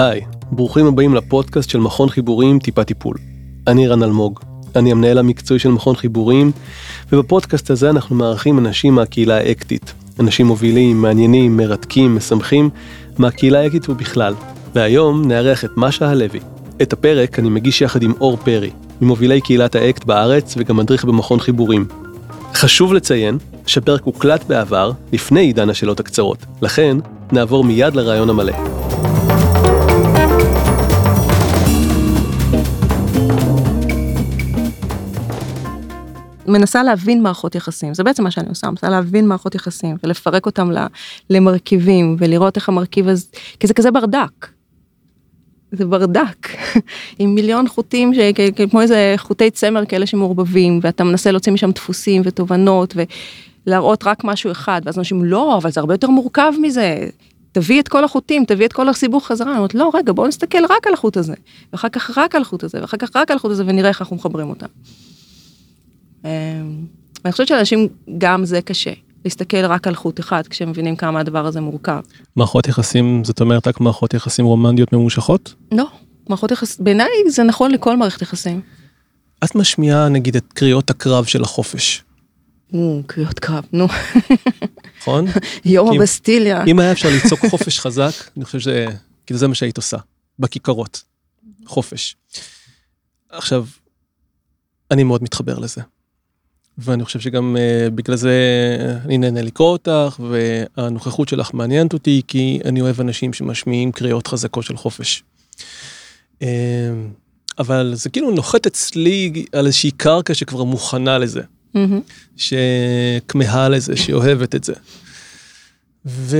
היי, ברוכים הבאים לפודקאסט של מכון חיבורים טיפה טיפול. אני רן אלמוג, אני המנהל המקצועי של מכון חיבורים, ובפודקאסט הזה אנחנו מארחים אנשים מהקהילה האקטית. אנשים מובילים, מעניינים, מרתקים, משמחים, מהקהילה האקטית ובכלל. והיום נארח את משה הלוי. את הפרק אני מגיש יחד עם אור פרי, ממובילי קהילת האקט בארץ וגם מדריך במכון חיבורים. חשוב לציין שהפרק הוקלט בעבר, לפני עידן השאלות הקצרות, לכן נעבור מיד לרעיון המלא. מנסה להבין מערכות יחסים, זה בעצם מה שאני עושה, מנסה להבין מערכות יחסים ולפרק אותם למרכיבים ולראות איך המרכיב הזה, כי זה כזה ברדק. זה ברדק עם מיליון חוטים כמו איזה חוטי צמר כאלה שמעורבבים ואתה מנסה להוציא משם דפוסים ותובנות ולהראות רק משהו אחד ואז אנשים לא אבל זה הרבה יותר מורכב מזה תביא את כל החוטים תביא את כל הסיבוך חזרה אני אומרת לא רגע בוא נסתכל רק על החוט הזה ואחר כך רק על החוט הזה ואחר כך רק על החוט הזה ונראה איך אנחנו מחברים אותם. אמ, אני חושבת שאנשים גם זה קשה להסתכל רק על חוט אחד כשהם מבינים כמה הדבר הזה מורכב. מערכות יחסים זאת אומרת רק מערכות יחסים רומנטיות ממושכות? לא, מערכות יחסים, בעיניי זה נכון לכל מערכת יחסים. את משמיעה נגיד את קריאות הקרב של החופש. קריאות קרב, נו. נכון? יום הבסטיליה. אם היה אפשר לצעוק חופש חזק, אני חושב שזה, כאילו זה מה שהיית עושה, בכיכרות, חופש. עכשיו, אני מאוד מתחבר לזה. ואני חושב שגם uh, בגלל זה אני נהנה לקרוא אותך, והנוכחות שלך מעניינת אותי, כי אני אוהב אנשים שמשמיעים קריאות חזקות של חופש. Uh, אבל זה כאילו נוחת אצלי על איזושהי קרקע שכבר מוכנה לזה, mm-hmm. שכמהה לזה, שאוהבת את זה. ו...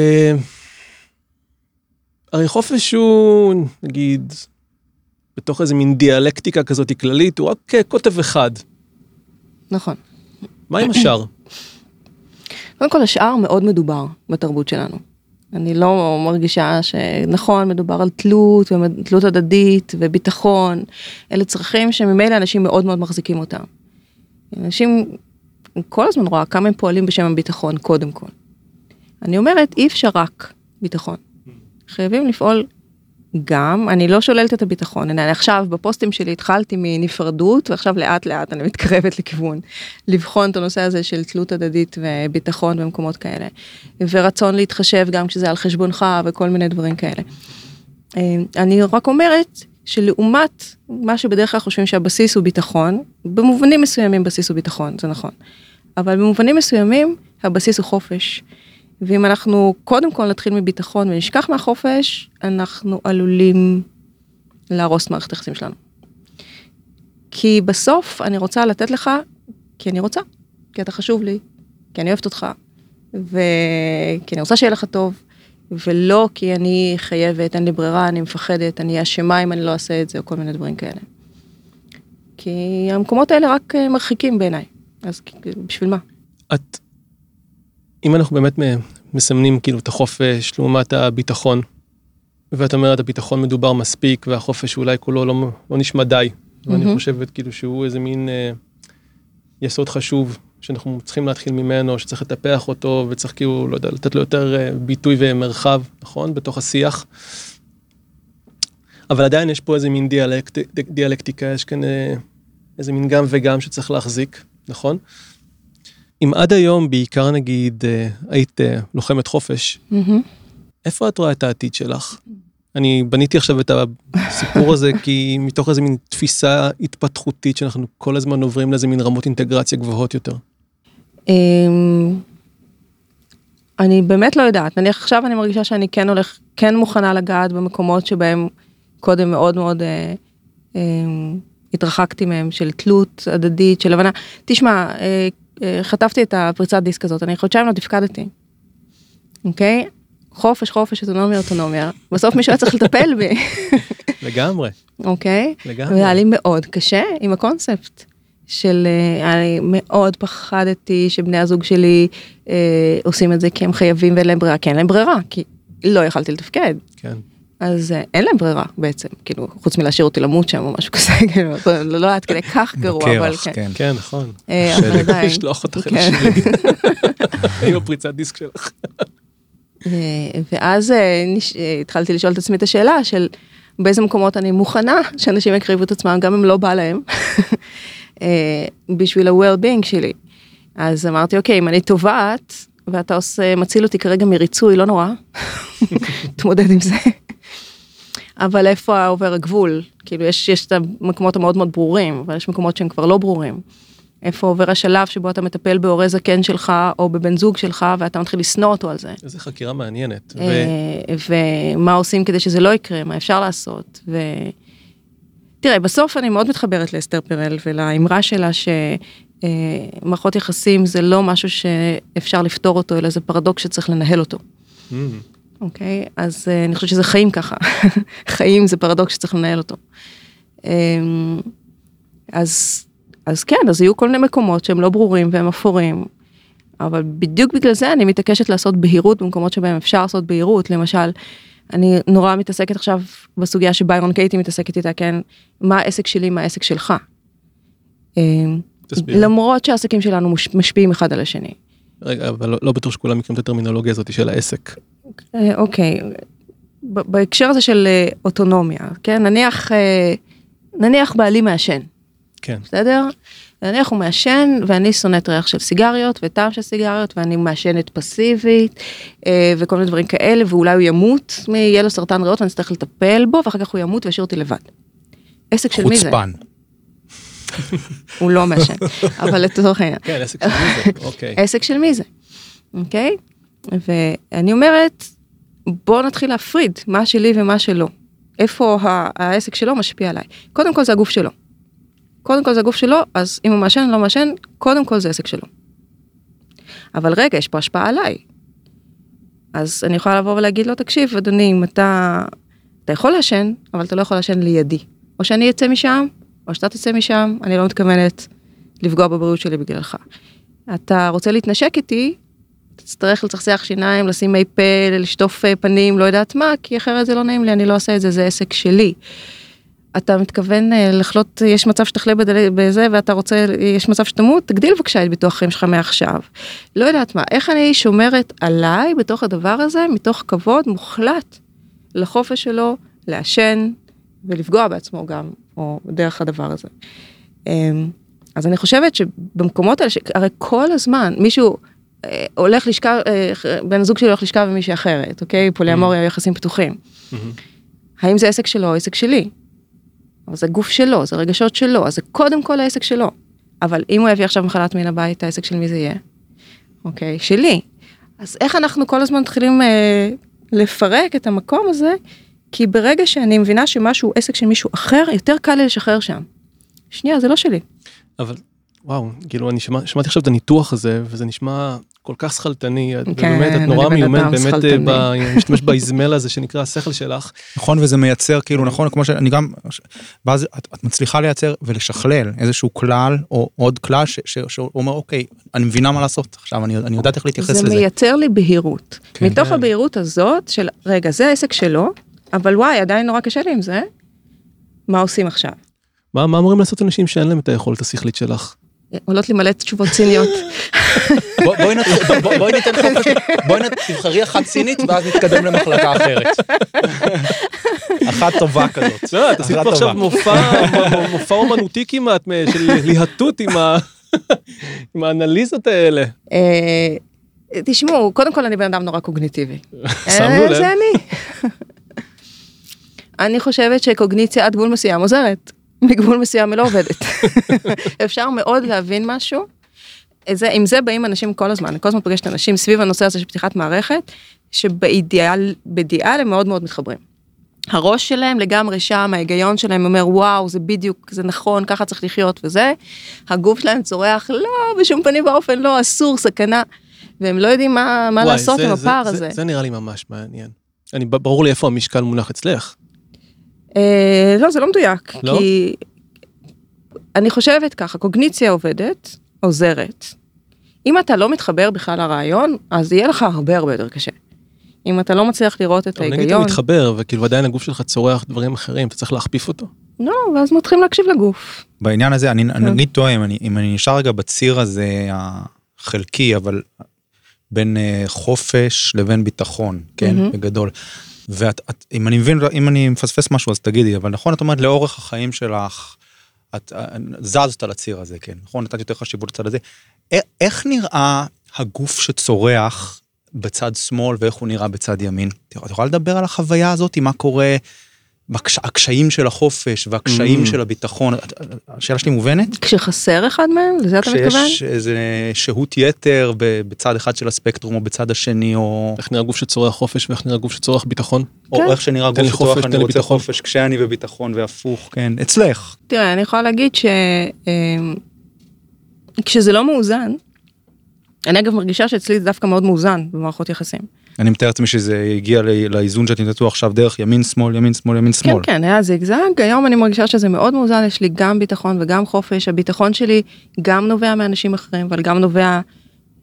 הרי חופש הוא, נגיד, בתוך איזה מין דיאלקטיקה כזאת כללית, הוא רק קוטב אחד. נכון. מה עם השאר? קודם כל השאר מאוד מדובר בתרבות שלנו. אני לא מרגישה שנכון מדובר על תלות ותלות הדדית וביטחון אלה צרכים שממילא אנשים מאוד מאוד מחזיקים אותם. אנשים כל הזמן רואה כמה הם פועלים בשם הביטחון קודם כל. אני אומרת אי אפשר רק ביטחון. חייבים לפעול גם, אני לא שוללת את הביטחון, אני עכשיו בפוסטים שלי התחלתי מנפרדות ועכשיו לאט לאט אני מתקרבת לכיוון לבחון את הנושא הזה של תלות הדדית וביטחון במקומות כאלה ורצון להתחשב גם כשזה על חשבונך וכל מיני דברים כאלה. אה, אני רק אומרת שלעומת מה שבדרך כלל חושבים שהבסיס הוא ביטחון, במובנים מסוימים בסיס הוא ביטחון, זה נכון, אבל במובנים מסוימים הבסיס הוא חופש. ואם אנחנו קודם כל נתחיל מביטחון ונשכח מהחופש, אנחנו עלולים להרוס מערכת היחסים שלנו. כי בסוף אני רוצה לתת לך, כי אני רוצה, כי אתה חשוב לי, כי אני אוהבת אותך, וכי אני רוצה שיהיה לך טוב, ולא כי אני חייבת, אין לי ברירה, אני מפחדת, אני אשמה אם אני לא אעשה את זה, או כל מיני דברים כאלה. כי המקומות האלה רק מרחיקים בעיניי, אז בשביל מה? את אם אנחנו באמת מסמנים כאילו את החופש לעומת הביטחון, ואת אומרת הביטחון מדובר מספיק והחופש אולי כולו לא, לא נשמע די, mm-hmm. ואני חושבת כאילו שהוא איזה מין אה, יסוד חשוב שאנחנו צריכים להתחיל ממנו, שצריך לטפח אותו וצריך כאילו, לא יודע, לתת לו יותר אה, ביטוי ומרחב, נכון? בתוך השיח. אבל עדיין יש פה איזה מין דיאלקט, דיאלקטיקה, יש כאן אה, איזה מין גם וגם שצריך להחזיק, נכון? אם עד היום בעיקר נגיד אה, היית אה, לוחמת חופש, איפה את רואה את העתיד שלך? אני בניתי עכשיו את הסיפור הזה כי מתוך איזה מין תפיסה התפתחותית שאנחנו כל הזמן עוברים לאיזה מין רמות אינטגרציה גבוהות יותר. אמ, אני באמת לא יודעת, נניח עכשיו אני מרגישה שאני כן הולך, כן מוכנה לגעת במקומות שבהם קודם מאוד מאוד אה, אה, התרחקתי מהם, של תלות הדדית, של הבנה. תשמע, אה, חטפתי את הפריצת דיסק הזאת, אני חודשיים לא תפקדתי. אוקיי? חופש, חופש, אוטונומיה, אוטונומיה. בסוף מישהו היה צריך לטפל בי. לגמרי. אוקיי? לגמרי. והיה לי מאוד קשה עם הקונספט. של אה, אני מאוד פחדתי שבני הזוג שלי אה, עושים את זה כי הם חייבים ואין להם ברירה, כי אין להם ברירה, כי לא יכלתי לתפקד. כן. אז אה, אין להם ברירה בעצם, כאילו, חוץ מלהשאיר אותי למות שם או משהו כזה, כאילו, לא, לא עד כדי כך גרוע, אבל כן. כן, כן, נכון. אה, אבל עדיין. לשלוח אותך כן. עם הפריצת דיסק שלך. אה, ואז התחלתי לשאול את עצמי את השאלה של, באיזה מקומות אני מוכנה שאנשים יקריבו את עצמם, גם אם לא בא להם, בשביל ה-well-being שלי. אז אמרתי, אוקיי, אם אני טובעת, ואתה עושה, מציל אותי כרגע מריצוי, לא נורא, תמודד עם זה. אבל איפה עובר הגבול? כאילו, יש, יש את המקומות המאוד מאוד ברורים, אבל יש מקומות שהם כבר לא ברורים. איפה עובר השלב שבו אתה מטפל בהורה זקן שלך, או בבן זוג שלך, ואתה מתחיל לשנוא אותו על זה. איזה חקירה מעניינת. ו... אה, ומה עושים כדי שזה לא יקרה, מה אפשר לעשות. ו... תראה, בסוף אני מאוד מתחברת לאסתר פרל ולאמרה שלה שמערכות יחסים זה לא משהו שאפשר לפתור אותו, אלא זה פרדוקס שצריך לנהל אותו. Mm, אוקיי? אז אה, אני חושבת שזה חיים ככה. חיים זה פרדוקס שצריך לנהל אותו. אמ, אז, אז כן, אז יהיו כל מיני מקומות שהם לא ברורים והם אפורים, אבל בדיוק בגלל זה אני מתעקשת לעשות בהירות במקומות שבהם אפשר לעשות בהירות, למשל, אני נורא מתעסקת עכשיו בסוגיה שביירון קייטי מתעסקת איתה, כן, מה העסק שלי, מה העסק שלך. אמ, תסביר. למרות שהעסקים שלנו משפיעים אחד על השני. רגע, אבל לא, לא בטוח שכולם מכירים את הטרמינולוגיה הזאת של העסק. אה, אוקיי, בהקשר הזה של אה, אוטונומיה, כן, נניח, אה, נניח בעלי מעשן, כן. בסדר? נניח הוא מעשן ואני שונאת ריח של סיגריות וטעם של סיגריות ואני מעשנת פסיבית וכל מיני דברים כאלה ואולי הוא ימות, יהיה לו סרטן ריאות ואני אצטרך לטפל בו ואחר כך הוא ימות וישאיר אותי לבד. עסק של מי זה? חוצפן. הוא לא מעשן, אבל לצורך העניין. כן, עסק של מי זה, אוקיי. עסק של מי זה, אוקיי? ואני אומרת, בוא נתחיל להפריד מה שלי ומה שלו. איפה העסק שלו משפיע עליי. קודם כל זה הגוף שלו. קודם כל זה הגוף שלו, אז אם הוא מעשן או לא מעשן, קודם כל זה עסק שלו. אבל רגע, יש פה השפעה עליי. אז אני יכולה לבוא ולהגיד לו, תקשיב, אדוני, אם אתה, אתה יכול לעשן, אבל אתה לא יכול לעשן לידי. או שאני אצא משם, או שאתה תצא משם, אני לא מתכוונת לפגוע בבריאות שלי בגללך. אתה רוצה להתנשק איתי, תצטרך לצחצח שיניים, לשים מי פה, לשטוף אה, פנים, לא יודעת מה, כי אחרת זה לא נעים לי, אני לא אעשה את זה, זה עסק שלי. אתה מתכוון אה, לחלות, יש מצב שתחלה בדל- בזה ואתה רוצה, יש מצב שתמות, תגדיל בבקשה את ביטוח חיים שלך מעכשיו. לא יודעת מה, איך אני שומרת עליי בתוך הדבר הזה, מתוך כבוד מוחלט לחופש שלו לעשן ולפגוע בעצמו גם, או דרך הדבר הזה. אמ, אז אני חושבת שבמקומות האלה, הרי כל הזמן מישהו הולך לשכב, אה, בן הזוג שלי הולך לשכב עם מישהי אחרת, אוקיי? פוליאמוריה, יחסים פתוחים. מהמם. האם זה עסק שלו או עסק שלי? אבל זה גוף שלו, זה רגשות שלו, אז זה קודם כל העסק שלו. אבל אם הוא יביא עכשיו מחלת מין לבית, העסק של מי זה יהיה? אוקיי, שלי. אז איך אנחנו כל הזמן מתחילים אה, לפרק את המקום הזה? כי ברגע שאני מבינה שמשהו הוא עסק של מישהו אחר, יותר קל לי לשחרר שם. שנייה, זה לא שלי. אבל וואו, כאילו אני שמע, שמעתי עכשיו את הניתוח הזה, וזה נשמע כל כך שכלתני, את כן, באמת, את נורא מיומנת, באמת אה. ב- משתמש באזמל הזה שנקרא השכל שלך. נכון וזה מייצר כאילו נכון כמו שאני גם ואז את, את מצליחה לייצר ולשכלל איזשהו כלל או עוד כלל ש- ש- שאומר אוקיי אני מבינה מה לעשות עכשיו אני, אני יודעת איך להתייחס זה לזה. מייצר לי בהירות. כן. מתוך כן. הבהירות הזאת של, רגע, זה העסק שלו, אבל וואי, עדיין נורא קשה לי עם זה, מה עושים עכשיו? מה מה אמורים לעשות אנשים שאין להם את היכולת השכלית שלך? עולות לי מלא תשובות ציניות. בוא- בואי ניתן חופש בואי תבחרי אחת סינית ואז נתקדם למחלקה אחרת. אחת טובה כזאת. לא, את עשית פה עכשיו. מופע, אומנותי כמעט של להטות עם האנליזות האלה. אה, תשמעו, קודם כל אני בן אדם נורא קוגניטיבי. שמנו אה, לב. זה אני. אני חושבת שקוגניציה עד גבול מסוים עוזרת, מגבול מסוים היא לא עובדת. אפשר מאוד להבין משהו. זה, עם זה באים אנשים כל הזמן, אני כל הזמן פוגשת אנשים סביב הנושא הזה של פתיחת מערכת, שבאידיאל, באידיאל הם מאוד מאוד מתחברים. הראש שלהם לגמרי שם, ההיגיון שלהם אומר וואו זה בדיוק, זה נכון, ככה צריך לחיות וזה. הגוף שלהם צורח לא, בשום פנים ואופן לא, אסור, סכנה. והם לא יודעים מה, מה וואי, לעשות זה- עם זה- הפער זה- הזה. זה נראה לי ממש מעניין. אני, ברור לי איפה המשקל מונח אצלך. אה, לא, זה לא מדויק, לא? כי אני חושבת ככה, קוגניציה עובדת, עוזרת. אם אתה לא מתחבר בכלל לרעיון, אז יהיה לך הרבה הרבה יותר קשה. אם אתה לא מצליח לראות את אבל נגיד אתה ההיגיון, מתחבר, וכאילו עדיין הגוף שלך צורח דברים אחרים, אתה צריך להכפיף אותו. לא, ואז מתחילים להקשיב לגוף. בעניין הזה אני כן. נגיד טועה אם אני אם אני נשאר רגע בציר הזה החלקי אבל בין אה, חופש לבין ביטחון כן. בגדול. ואם אני מבין, אם אני מפספס משהו אז תגידי, אבל נכון, את אומרת לאורך החיים שלך, את אה, זזת על הציר הזה, כן, נכון, נתת יותר חשיבות לצד הזה. איך נראה הגוף שצורח בצד שמאל ואיך הוא נראה בצד ימין? את יכולה לדבר על החוויה הזאת, מה קורה, הקשיים של החופש והקשיים Mm. של הביטחון, השאלה שלי מובנת? כשחסר אחד מהם, לזה אתה מתכוון? כשיש איזה שהות יתר בצד אחד של הספקטרום או בצד השני, או איך נראה גוף שצורח חופש ואיך נראה גוף שצורח ביטחון. או כן. איך שנראה גוף חופש, אני רוצה ביטחון. חופש כשאני בביטחון והפוך, כן, אצלך. תראה, אני יכולה להגיד ש... אמ, כשזה לא מאוזן, אני אגב מרגישה שאצלי זה דווקא מאוד מאוזן במערכות יחסים. אני מתאר לעצמי שזה הגיע לאיזון שאת נתתו עכשיו דרך ימין שמאל ימין שמאל ימין כן, שמאל. כן, היה זיגזג, היום אני מרגישה שזה מאוד מאוזן, יש לי גם ביטחון וגם חופש, הביטחון שלי גם נובע מאנשים אחרים, אבל גם נובע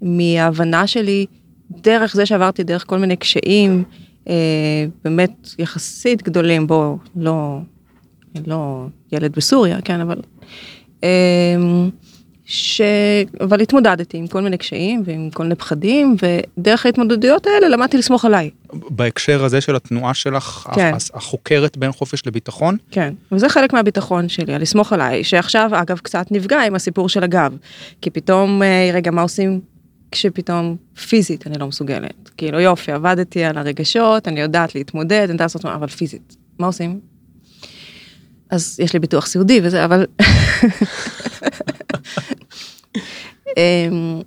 מההבנה שלי, דרך זה שעברתי דרך כל מיני קשיים, אה, באמת יחסית גדולים, בוא, לא, לא ילד בסוריה, כן, אבל... אה, ש... אבל התמודדתי עם כל מיני קשיים ועם כל מיני פחדים, ודרך ההתמודדויות האלה למדתי לסמוך עליי. בהקשר הזה של התנועה שלך, כן. הח- החוקרת בין חופש לביטחון, כן, וזה חלק מהביטחון שלי, לסמוך עליי, שעכשיו אגב קצת נפגע עם הסיפור של הגב, כי פתאום, אה, רגע, מה עושים כשפתאום פיזית אני לא מסוגלת? כאילו יופי, עבדתי על הרגשות, אני יודעת להתמודד, אני יודעת לעשות, אבל פיזית, מה עושים? אז יש לי ביטוח סיעודי וזה, אבל... אמ,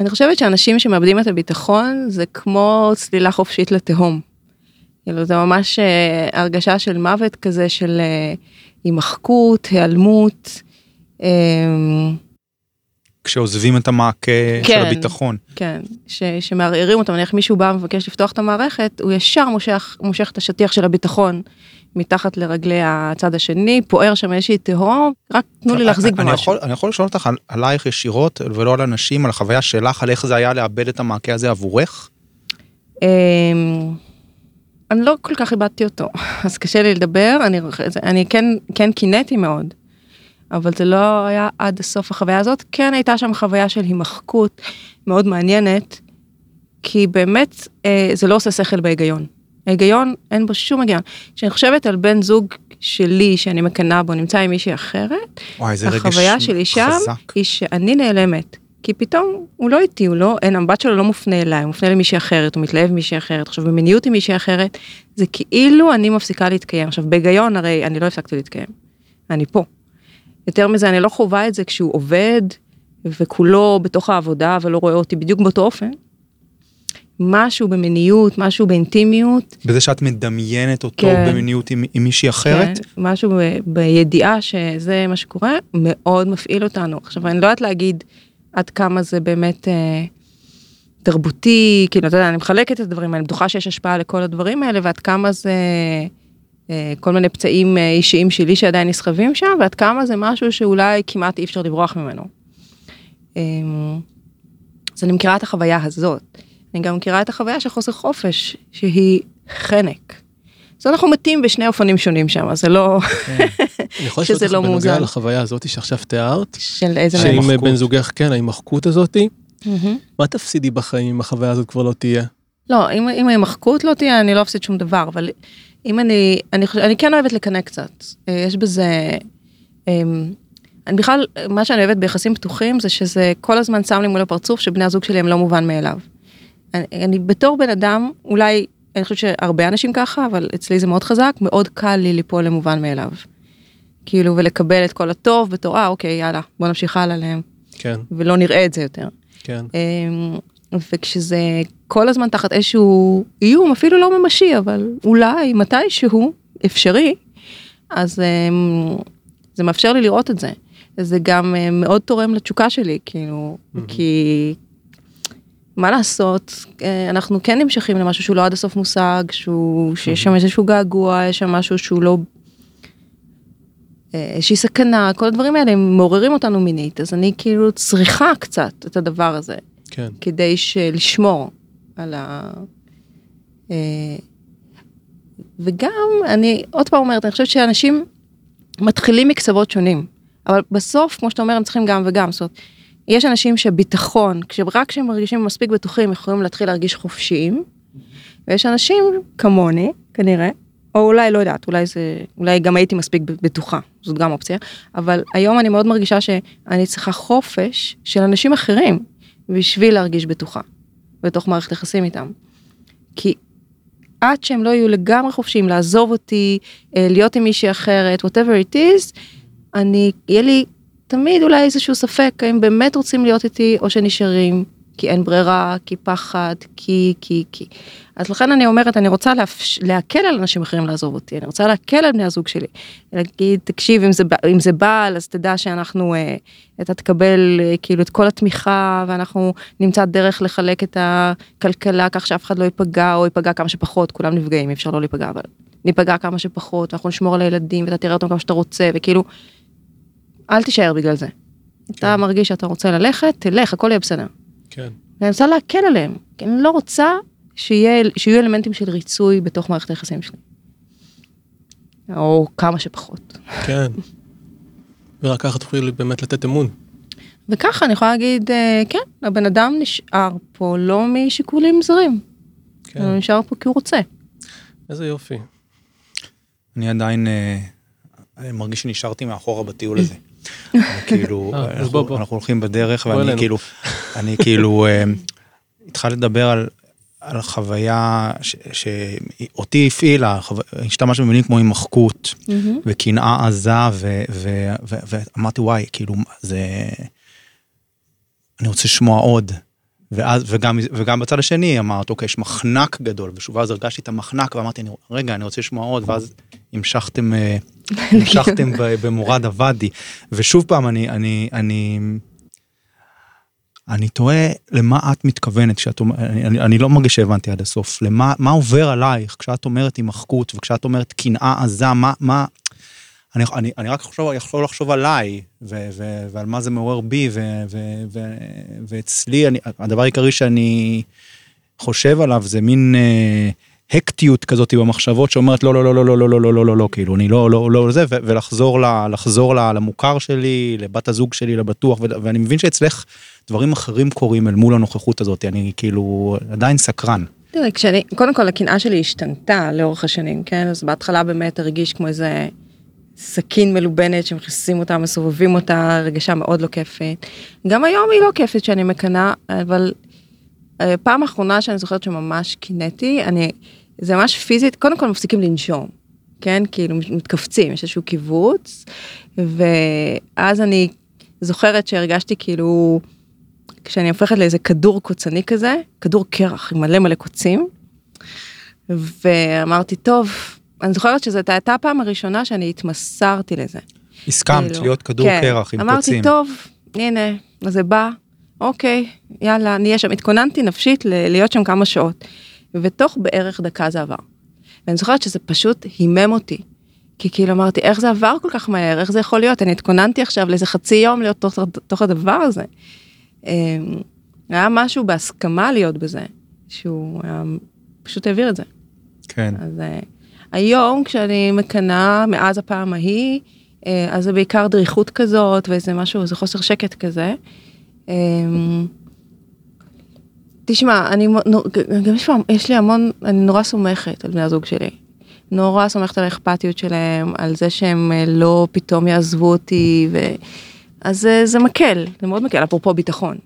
אני חושבת שאנשים שמאבדים את הביטחון זה כמו צלילה חופשית לתהום. כאילו זה ממש אה, הרגשה של מוות כזה של אה, הימחקות, היעלמות. אה, כשעוזבים את המעקה של כן. הביטחון. כן, ש, שמערערים אותם, נניח מישהו בא ומבקש לפתוח את המערכת, הוא ישר מושך, מושך את השטיח של הביטחון מתחת לרגלי הצד השני, פוער שם איזושהי תהום, רק תנו לי להחזיק אני במשהו. יכול, אני יכול לשאול אותך על, עלייך ישירות ולא על אנשים, על החוויה שלך, על איך זה היה לאבד את המעקה הזה עבורך? אמ, אני לא כל כך איבדתי אותו, אז קשה לי לדבר, אני, אני כן, כן קינאתי מאוד, אבל זה לא היה עד הסוף החוויה הזאת, כן הייתה שם חוויה של הימחקות מאוד מעניינת, כי באמת אה, זה לא עושה שכל בהיגיון. ההיגיון, אין בו שום היגיון. כשאני חושבת על בן זוג שלי שאני מקנאה בו, נמצא עם מישהי אחרת, וואי, זה רגש החוויה שלי שם חזק. היא שאני נעלמת. כי פתאום הוא לא איתי, הוא לא, אין, המבט שלו לא מופנה אליי, הוא מופנה למישהי אחרת, הוא מתלהב ממישהי אחרת. עכשיו במיניות עם מישהי אחרת, זה כאילו אני מפסיקה להתקיים. עכשיו בהיגיון הרי אני לא הפסקתי להתקיים, אני פה. יותר מזה, אני לא חווה את זה כשהוא עובד, וכולו בתוך העבודה ולא רואה אותי בדיוק באותו אופן. משהו במיניות, משהו באינטימיות, בזה שאת מדמיינת אותו כן. במיניות עם, עם מישהי אחרת? כן, משהו ב- בידיעה שזה מה שקורה, מאוד מפעיל אותנו. עכשיו, אני לא יודעת להגיד עד כמה זה באמת אה, תרבותי, כאילו, אתה יודע, אני מחלקת את הדברים האלה, אני בטוחה שיש השפעה לכל הדברים האלה, ועד כמה זה אה, כל מיני פצעים אה, אישיים שלי שעדיין נסחבים שם, ועד כמה זה משהו שאולי כמעט אי אפשר לברוח ממנו. אה, אז אני מכירה את החוויה הזאת. אני גם מכירה את החוויה של חוסר חופש, שהיא חנק. אז אנחנו מתים בשני אופנים שונים שם, זה לא אני יכול שזה לשאול אותך לא בנוגע מאוזן. לחוויה הזאת שעכשיו תיארת, של איזה מהם. ההימחקות. בן זוגך, כן, ההימחקות מהמם. מה תפסידי בחיים אם החוויה הזאת כבר לא תהיה? לא, אם, אם ההימחקות לא תהיה, אני לא אפסיד שום דבר, אבל אם אני, אני, חוש- אני כן אוהבת לקנא קצת. אה, יש בזה, אמ, אני בכלל, מה שאני אוהבת ביחסים פתוחים זה שזה כל הזמן שם לי מול הפרצוף שבני הזוג שלי הם לא מובן מאליו. אני, אני בתור בן אדם, אולי, אני חושבת שהרבה אנשים ככה, אבל אצלי זה מאוד חזק, מאוד קל לי ליפול למובן מאליו. כאילו, ולקבל את כל הטוב בתור, אה, אוקיי, יאללה, בוא נמשיך הלאה להם, כן, ולא נראה את זה יותר. כן. אמ, וכשזה כל הזמן תחת איזשהו איום, אפילו לא ממשי, אבל אולי מתישהו אפשרי, אז אמ, זה מאפשר לי לראות את זה. זה גם אמ, מאוד תורם לתשוקה שלי, כאילו, כי מה לעשות, אה, אנחנו כן נמשכים למשהו שהוא לא עד הסוף מושג, שהוא, שיש שם איזשהו געגוע, יש שם משהו שהוא לא... אה, איזושהי סכנה, כל הדברים האלה הם מעוררים אותנו מינית, אז אני כאילו צריכה קצת את הדבר הזה, כן. כדי לשמור על ה... אה, וגם, אני עוד פעם אומרת, אני חושבת שאנשים מתחילים מקצוות שונים, אבל בסוף, כמו שאתה אומר, הם צריכים גם וגם, זאת אומרת, יש אנשים שביטחון, רק כשהם מרגישים מספיק בטוחים, יכולים להתחיל להרגיש חופשיים, ויש אנשים כמוני, כנראה, או אולי לא יודעת, אולי זה, אולי גם הייתי מספיק בטוחה, זאת גם אופציה, אבל היום אני מאוד מרגישה שאני צריכה חופש של אנשים אחרים בשביל להרגיש בטוחה בתוך מערכת יחסים איתם. כי עד שהם לא יהיו לגמרי חופשיים לעזוב אותי, אה, להיות עם מישהי אחרת, whatever it is, אני, יהיה לי תמיד אולי איזשהו ספק האם באמת רוצים להיות איתי או שנשארים כי אין ברירה, כי פחד, כי, כי, כי. אז לכן אני אומרת, אני רוצה להפש... להקל על אנשים אחרים לעזוב אותי, אני רוצה להקל על בני הזוג שלי. להגיד, תקשיב, אם זה, אם זה בעל, אז תדע שאנחנו, אה, אתה תקבל אה, כאילו את כל התמיכה, ואנחנו נמצא דרך לחלק את הכלכלה כך שאף אחד לא ייפגע, או ייפגע כמה שפחות, כולם נפגעים, אי אפשר לא להיפגע, אבל ניפגע כמה שפחות, ואנחנו נשמור על הילדים, ואתה תראה אותם כמה שאתה רוצה, וכאילו, אל תישאר בגלל זה. כן. אתה מרגיש שאתה רוצה ללכת, תלך, הכל יהיה בסדר. כן. ואני רוצה להקל עליהם, כי אני לא רוצה שיהיה, שיהיו אלמנטים של ריצוי בתוך מערכת היחסים שלי. או כמה שפחות. כן. ורק ככה תוכלי באמת לתת אמון. וככה אני יכולה להגיד, אה, כן, הבן אדם נשאר פה לא משיקולים זרים. כן. הוא נשאר פה כי הוא רוצה. איזה יופי. אני עדיין אה, מרגיש שנשארתי מאחורה בטיול הזה. כאילו, אה, אנחנו הולכים בדרך ואני כאילו, אני כאילו התחלתי לדבר על על חוויה שאותי הפעילה, השתמש במילים כמו הימחקות וקנאה עזה ואמרתי וואי כאילו זה אני רוצה לשמוע עוד. ואז וגם וגם בצד השני אמרת אוקיי יש מחנק גדול. ושוב אז הרגשתי את המחנק ואמרתי רגע אני רוצה לשמוע עוד. ואז המשכתם אה, המשכתם במורד הוואדי ושוב פעם אני אני אני. אני תוהה למה את מתכוונת כשאת אומרת, אני, אני, לא מרגיש שהבנתי עד הסוף, למה מה עובר עלייך כשאת אומרת הימחקות וכשאת אומרת קנאה עזה, מה, מה, אני, אני, אני רק חושב, יכול לחשוב עליי ו, ו, ועל מה זה מעורר בי ו, ו, ו, ואצלי, אני, הדבר העיקרי שאני חושב עליו זה מין אה, הקטיות כזאת במחשבות שאומרת לא, לא, לא, לא, לא, לא, לא, לא, לא, לא, לא, כאילו, אני לא, לא, לא, זה, ולחזור לחזור למוכר שלי, לבת הזוג שלי, לבטוח, ואני מבין שאצלך, דברים אחרים קורים אל מול הנוכחות הזאת, אני כאילו עדיין סקרן. תראה, כשאני, קודם כל הקנאה שלי השתנתה לאורך השנים, כן? אז בהתחלה באמת הרגיש כמו איזה סכין מלובנת שמכניסים אותה, מסובבים אותה, רגשה מאוד לא כיפת. גם היום היא לא כיפת שאני מקנאה, אבל פעם אחרונה שאני זוכרת שממש קינאתי, אני, זה ממש פיזית, קודם כל מפסיקים לנשום, כן? כאילו מתכווצים, יש איזשהו קיבוץ, ואז אני זוכרת שהרגשתי כאילו, כשאני הופכת לאיזה כדור קוצני כזה, כדור קרח עם מלא מלא קוצים, ואמרתי, טוב, אני זוכרת שזאת הייתה הפעם הראשונה שאני התמסרתי לזה. הסכמת כאילו, להיות כדור כן, קרח עם אמרתי, קוצים. אמרתי, טוב, הנה, זה בא, אוקיי, יאללה, נהיה שם. התכוננתי נפשית להיות שם כמה שעות, ותוך בערך דקה זה עבר. ואני זוכרת שזה פשוט הימם אותי. כי כאילו אמרתי, איך זה עבר כל כך מהר, איך זה יכול להיות? אני התכוננתי עכשיו לאיזה חצי יום להיות תוך, תוך הדבר הזה. אמ, היה משהו בהסכמה להיות בזה, שהוא היה, פשוט העביר את זה. כן. אז אה, היום כשאני מקנאה מאז הפעם ההיא, אה, אז זה בעיקר דריכות כזאת ואיזה משהו, איזה חוסר שקט כזה. אמ, תשמע, אני, גם יש, יש לי המון, אני נורא סומכת על בני הזוג שלי. נורא סומכת על האכפתיות שלהם, על זה שהם אה, לא פתאום יעזבו אותי, ו... אז אה, זה מקל, זה מאוד מקל, אפרופו ביטחון.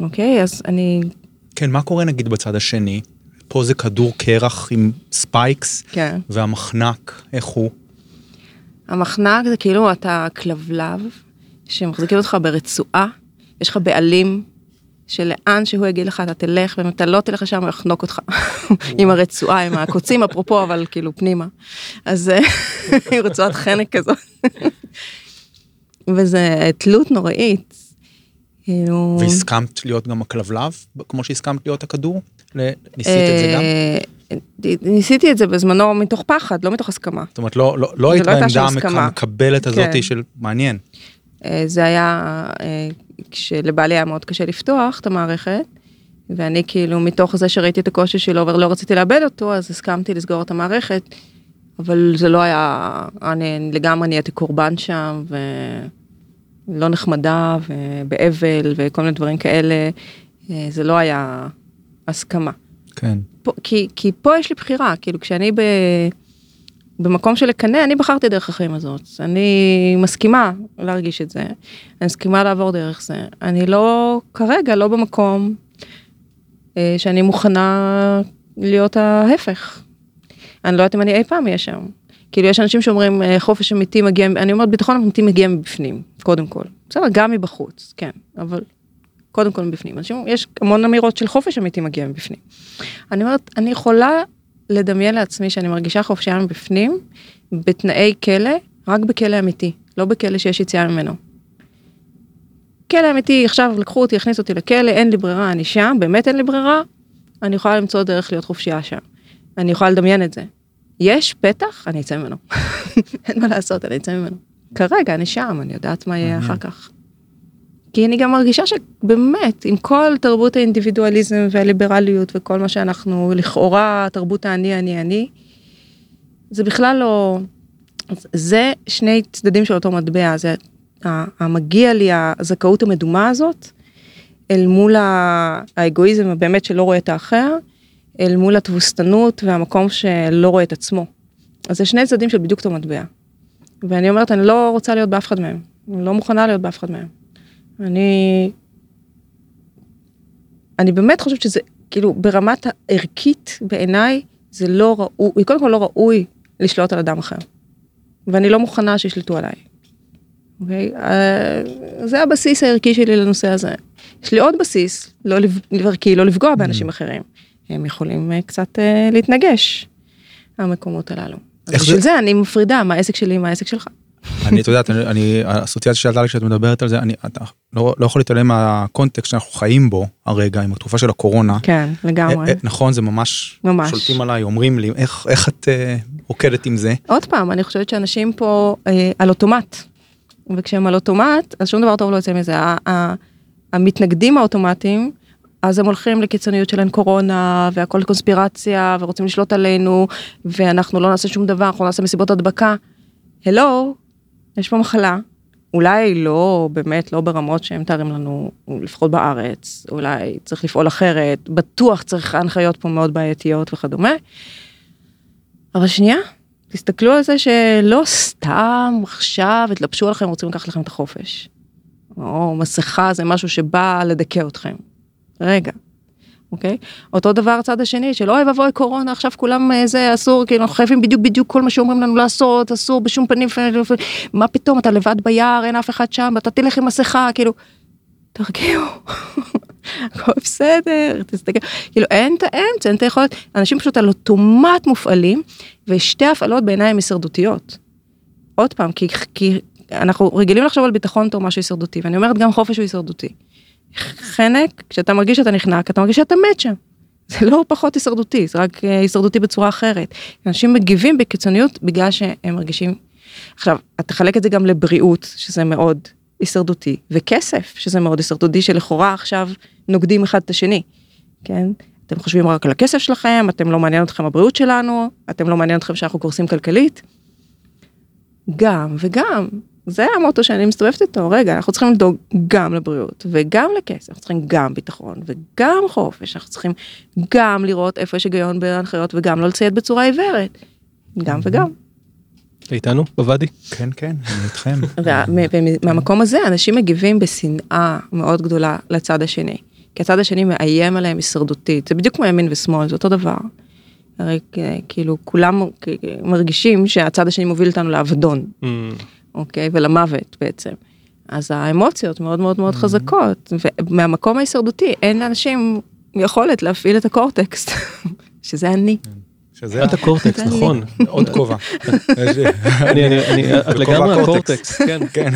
אוקיי, אז אני... כן, מה קורה נגיד בצד השני? פה זה כדור קרח עם spikes, כן. והמחנק, איך הוא? המחנק זה כאילו אתה כלבלב, שמחזיקים אותך ברצועה, יש לך בעלים, שלאן שהוא יגיד לך אתה תלך, ואם אתה לא תלך לשם הוא יחנוק אותך, עם הרצועה, עם הקוצים אפרופו, אבל כאילו פנימה. אז אה, עם רצועת חנק כזאת. וזה תלות נוראית. כאילו... והסכמת להיות גם הכלבלב, כמו שהסכמת להיות הכדור? ניסית את זה גם? אה, ניסיתי את זה בזמנו מתוך פחד, לא מתוך הסכמה. זאת אומרת, לא, לא, לא היית בעמדה המקבלת הזאת כן. של מעניין. אה, זה היה כשלבעלי היה מאוד קשה לפתוח את המערכת, ואני כאילו מתוך זה שראיתי את הקושי שלו ולא רציתי לאבד אותו, אז הסכמתי לסגור את המערכת, אבל זה לא היה, אני לגמרי נהייתי קורבן שם, ולא נחמדה, ובאבל, וכל מיני דברים כאלה, זה לא היה הסכמה. כן. פה, כי, כי פה יש לי בחירה, כאילו כשאני ב, במקום של לקנא, אני בחרתי דרך החיים הזאת. אני מסכימה להרגיש את זה, אני מסכימה לעבור דרך זה. אני לא, כרגע, לא במקום אה, שאני מוכנה להיות ההפך. אני לא יודעת אם אני אי פעם אהיה שם. כאילו יש אנשים שאומרים אה, חופש אמיתי מגיע, אני אומרת ביטחון אמיתי מגיע מבפנים, קודם כל. בסדר, גם מבחוץ, כן, אבל קודם כל מבפנים. אנשים, יש המון אמירות של חופש אמיתי מגיע מבפנים. אני אומרת, אני יכולה לדמיין לעצמי שאני מרגישה חופשייה מבפנים, בתנאי כלא, רק בכלא אמיתי, לא בכלא שיש יציאה ממנו. כלא אמיתי, עכשיו לקחו אותי, הכניסו אותי לכלא, אין לי ברירה, אני שם, באמת אין לי ברירה, אני יכולה למצוא דרך להיות חופשייה שם. אני יכולה לדמיין את זה. יש פתח, אני אצא ממנו. אין מה לעשות, אני אצא ממנו. כרגע אני שם, אני יודעת מה יהיה אחר כך. כי אני גם מרגישה שבאמת, עם כל תרבות האינדיבידואליזם והליברליות וכל מה שאנחנו, לכאורה תרבות האני, אני, אני, זה בכלל לא... זה שני צדדים של אותו מטבע, זה המגיע לי, הזכאות המדומה הזאת, אל מול האגואיזם הבאמת שלא רואה את האחר, אל מול התבוסתנות והמקום שלא רואה את עצמו. אז זה שני צדדים של בדיוק אותו מטבע. ואני אומרת, אני לא רוצה להיות באף אחד מהם. אני לא מוכנה להיות באף אחד מהם. אני... אני באמת חושבת שזה, כאילו, ברמת הערכית, בעיניי, זה לא ראוי, קודם כל לא ראוי לשלוט על אדם אחר. ואני לא מוכנה שישלטו עליי. אוקיי? Okay? זה הבסיס הערכי שלי לנושא הזה. יש לי עוד בסיס, לא ערכי, לא לפגוע באנשים mm. אחרים. הם יכולים אה, קצת אה, להתנגש, המקומות הללו. בשביל זה? זה אני מפרידה מה העסק שלי מה העסק שלך. אני, את יודעת, אני, האסוציאציה שעלתה לי כשאת מדברת על זה, אני אתה לא, לא יכול להתעלם מהקונטקסט שאנחנו חיים בו הרגע, עם התקופה של הקורונה. כן, לגמרי. אה, נכון, זה ממש, ממש. שולטים עליי, אומרים לי, איך, איך את אה, רוקדת עם זה? עוד פעם, אני חושבת שאנשים פה אה, על אוטומט, וכשהם על אוטומט, אז שום דבר טוב לא יוצא מזה. המתנגדים האוטומטיים, אז הם הולכים לקיצוניות של אין קורונה והכל קונספירציה ורוצים לשלוט עלינו ואנחנו לא נעשה שום דבר אנחנו נעשה מסיבות הדבקה. הלו יש פה מחלה אולי לא באמת לא ברמות שהם מתארים לנו לפחות בארץ אולי צריך לפעול אחרת בטוח צריך הנחיות פה מאוד בעייתיות וכדומה. אבל שנייה תסתכלו על זה שלא סתם עכשיו התלבשו עליכם רוצים לקחת לכם את החופש. או מסכה זה משהו שבא לדכא אתכם. רגע. אוקיי? אותו דבר הצד השני של אוי ואבוי קורונה עכשיו כולם אה, זה אסור כאילו אנחנו חייבים בדיוק בדיוק כל מה שאומרים לנו לעשות אסור בשום פנים מה פתאום אתה לבד ביער אין אף אחד שם אתה תלך עם מסכה כאילו תרגיעו הכל בסדר תסתכל כאילו אין את האמצע אין את היכולת אנשים פשוט על אוטומט מופעלים ושתי הפעלות בעיניי הן הישרדותיות. עוד פעם כי, כי אנחנו רגילים לחשוב על ביטחון תור משהו הישרדותי ואני אומרת גם חופש הוא הישרדותי. חנק, כשאתה מרגיש שאתה נחנק, אתה מרגיש שאתה מת שם. זה לא פחות הישרדותי, זה רק אה, הישרדותי בצורה אחרת. אנשים מגיבים בקיצוניות בגלל שהם מרגישים... עכשיו, אתה תחלק את זה גם לבריאות, שזה מאוד הישרדותי, וכסף, שזה מאוד הישרדותי, שלכאורה עכשיו נוגדים אחד את השני, כן? אתם חושבים רק על הכסף שלכם, אתם לא מעניין אתכם הבריאות שלנו, אתם לא מעניין אתכם שאנחנו קורסים כלכלית. גם וגם, זה המוטו שאני מסתובבת איתו, רגע, אנחנו צריכים לדאוג גם לבריאות וגם לכסף, אנחנו צריכים גם ביטחון וגם חופש, אנחנו צריכים גם לראות איפה יש היגיון בהנחיות וגם לא לציית בצורה עיוורת, גם וגם. איתנו בוואדי? כן, כן, אני איתכם. ומהמקום הזה אנשים מגיבים בשנאה מאוד גדולה לצד השני, כי הצד השני מאיים עליהם הישרדותית, זה בדיוק כמו ימין ושמאל, זה אותו דבר. הרי כאילו כולם מרגישים שהצד השני מוביל אותנו לאבדון. Mm. אוקיי? ולמוות בעצם. אז האמוציות מאוד מאוד מאוד mm-hmm. חזקות, ומהמקום ההישרדותי אין לאנשים יכולת להפעיל את הקורטקסט, שזה אני. כן. שזה את הקורטקס, נכון. עוד כובע. את לגמרי הקורטקס, כן. כן.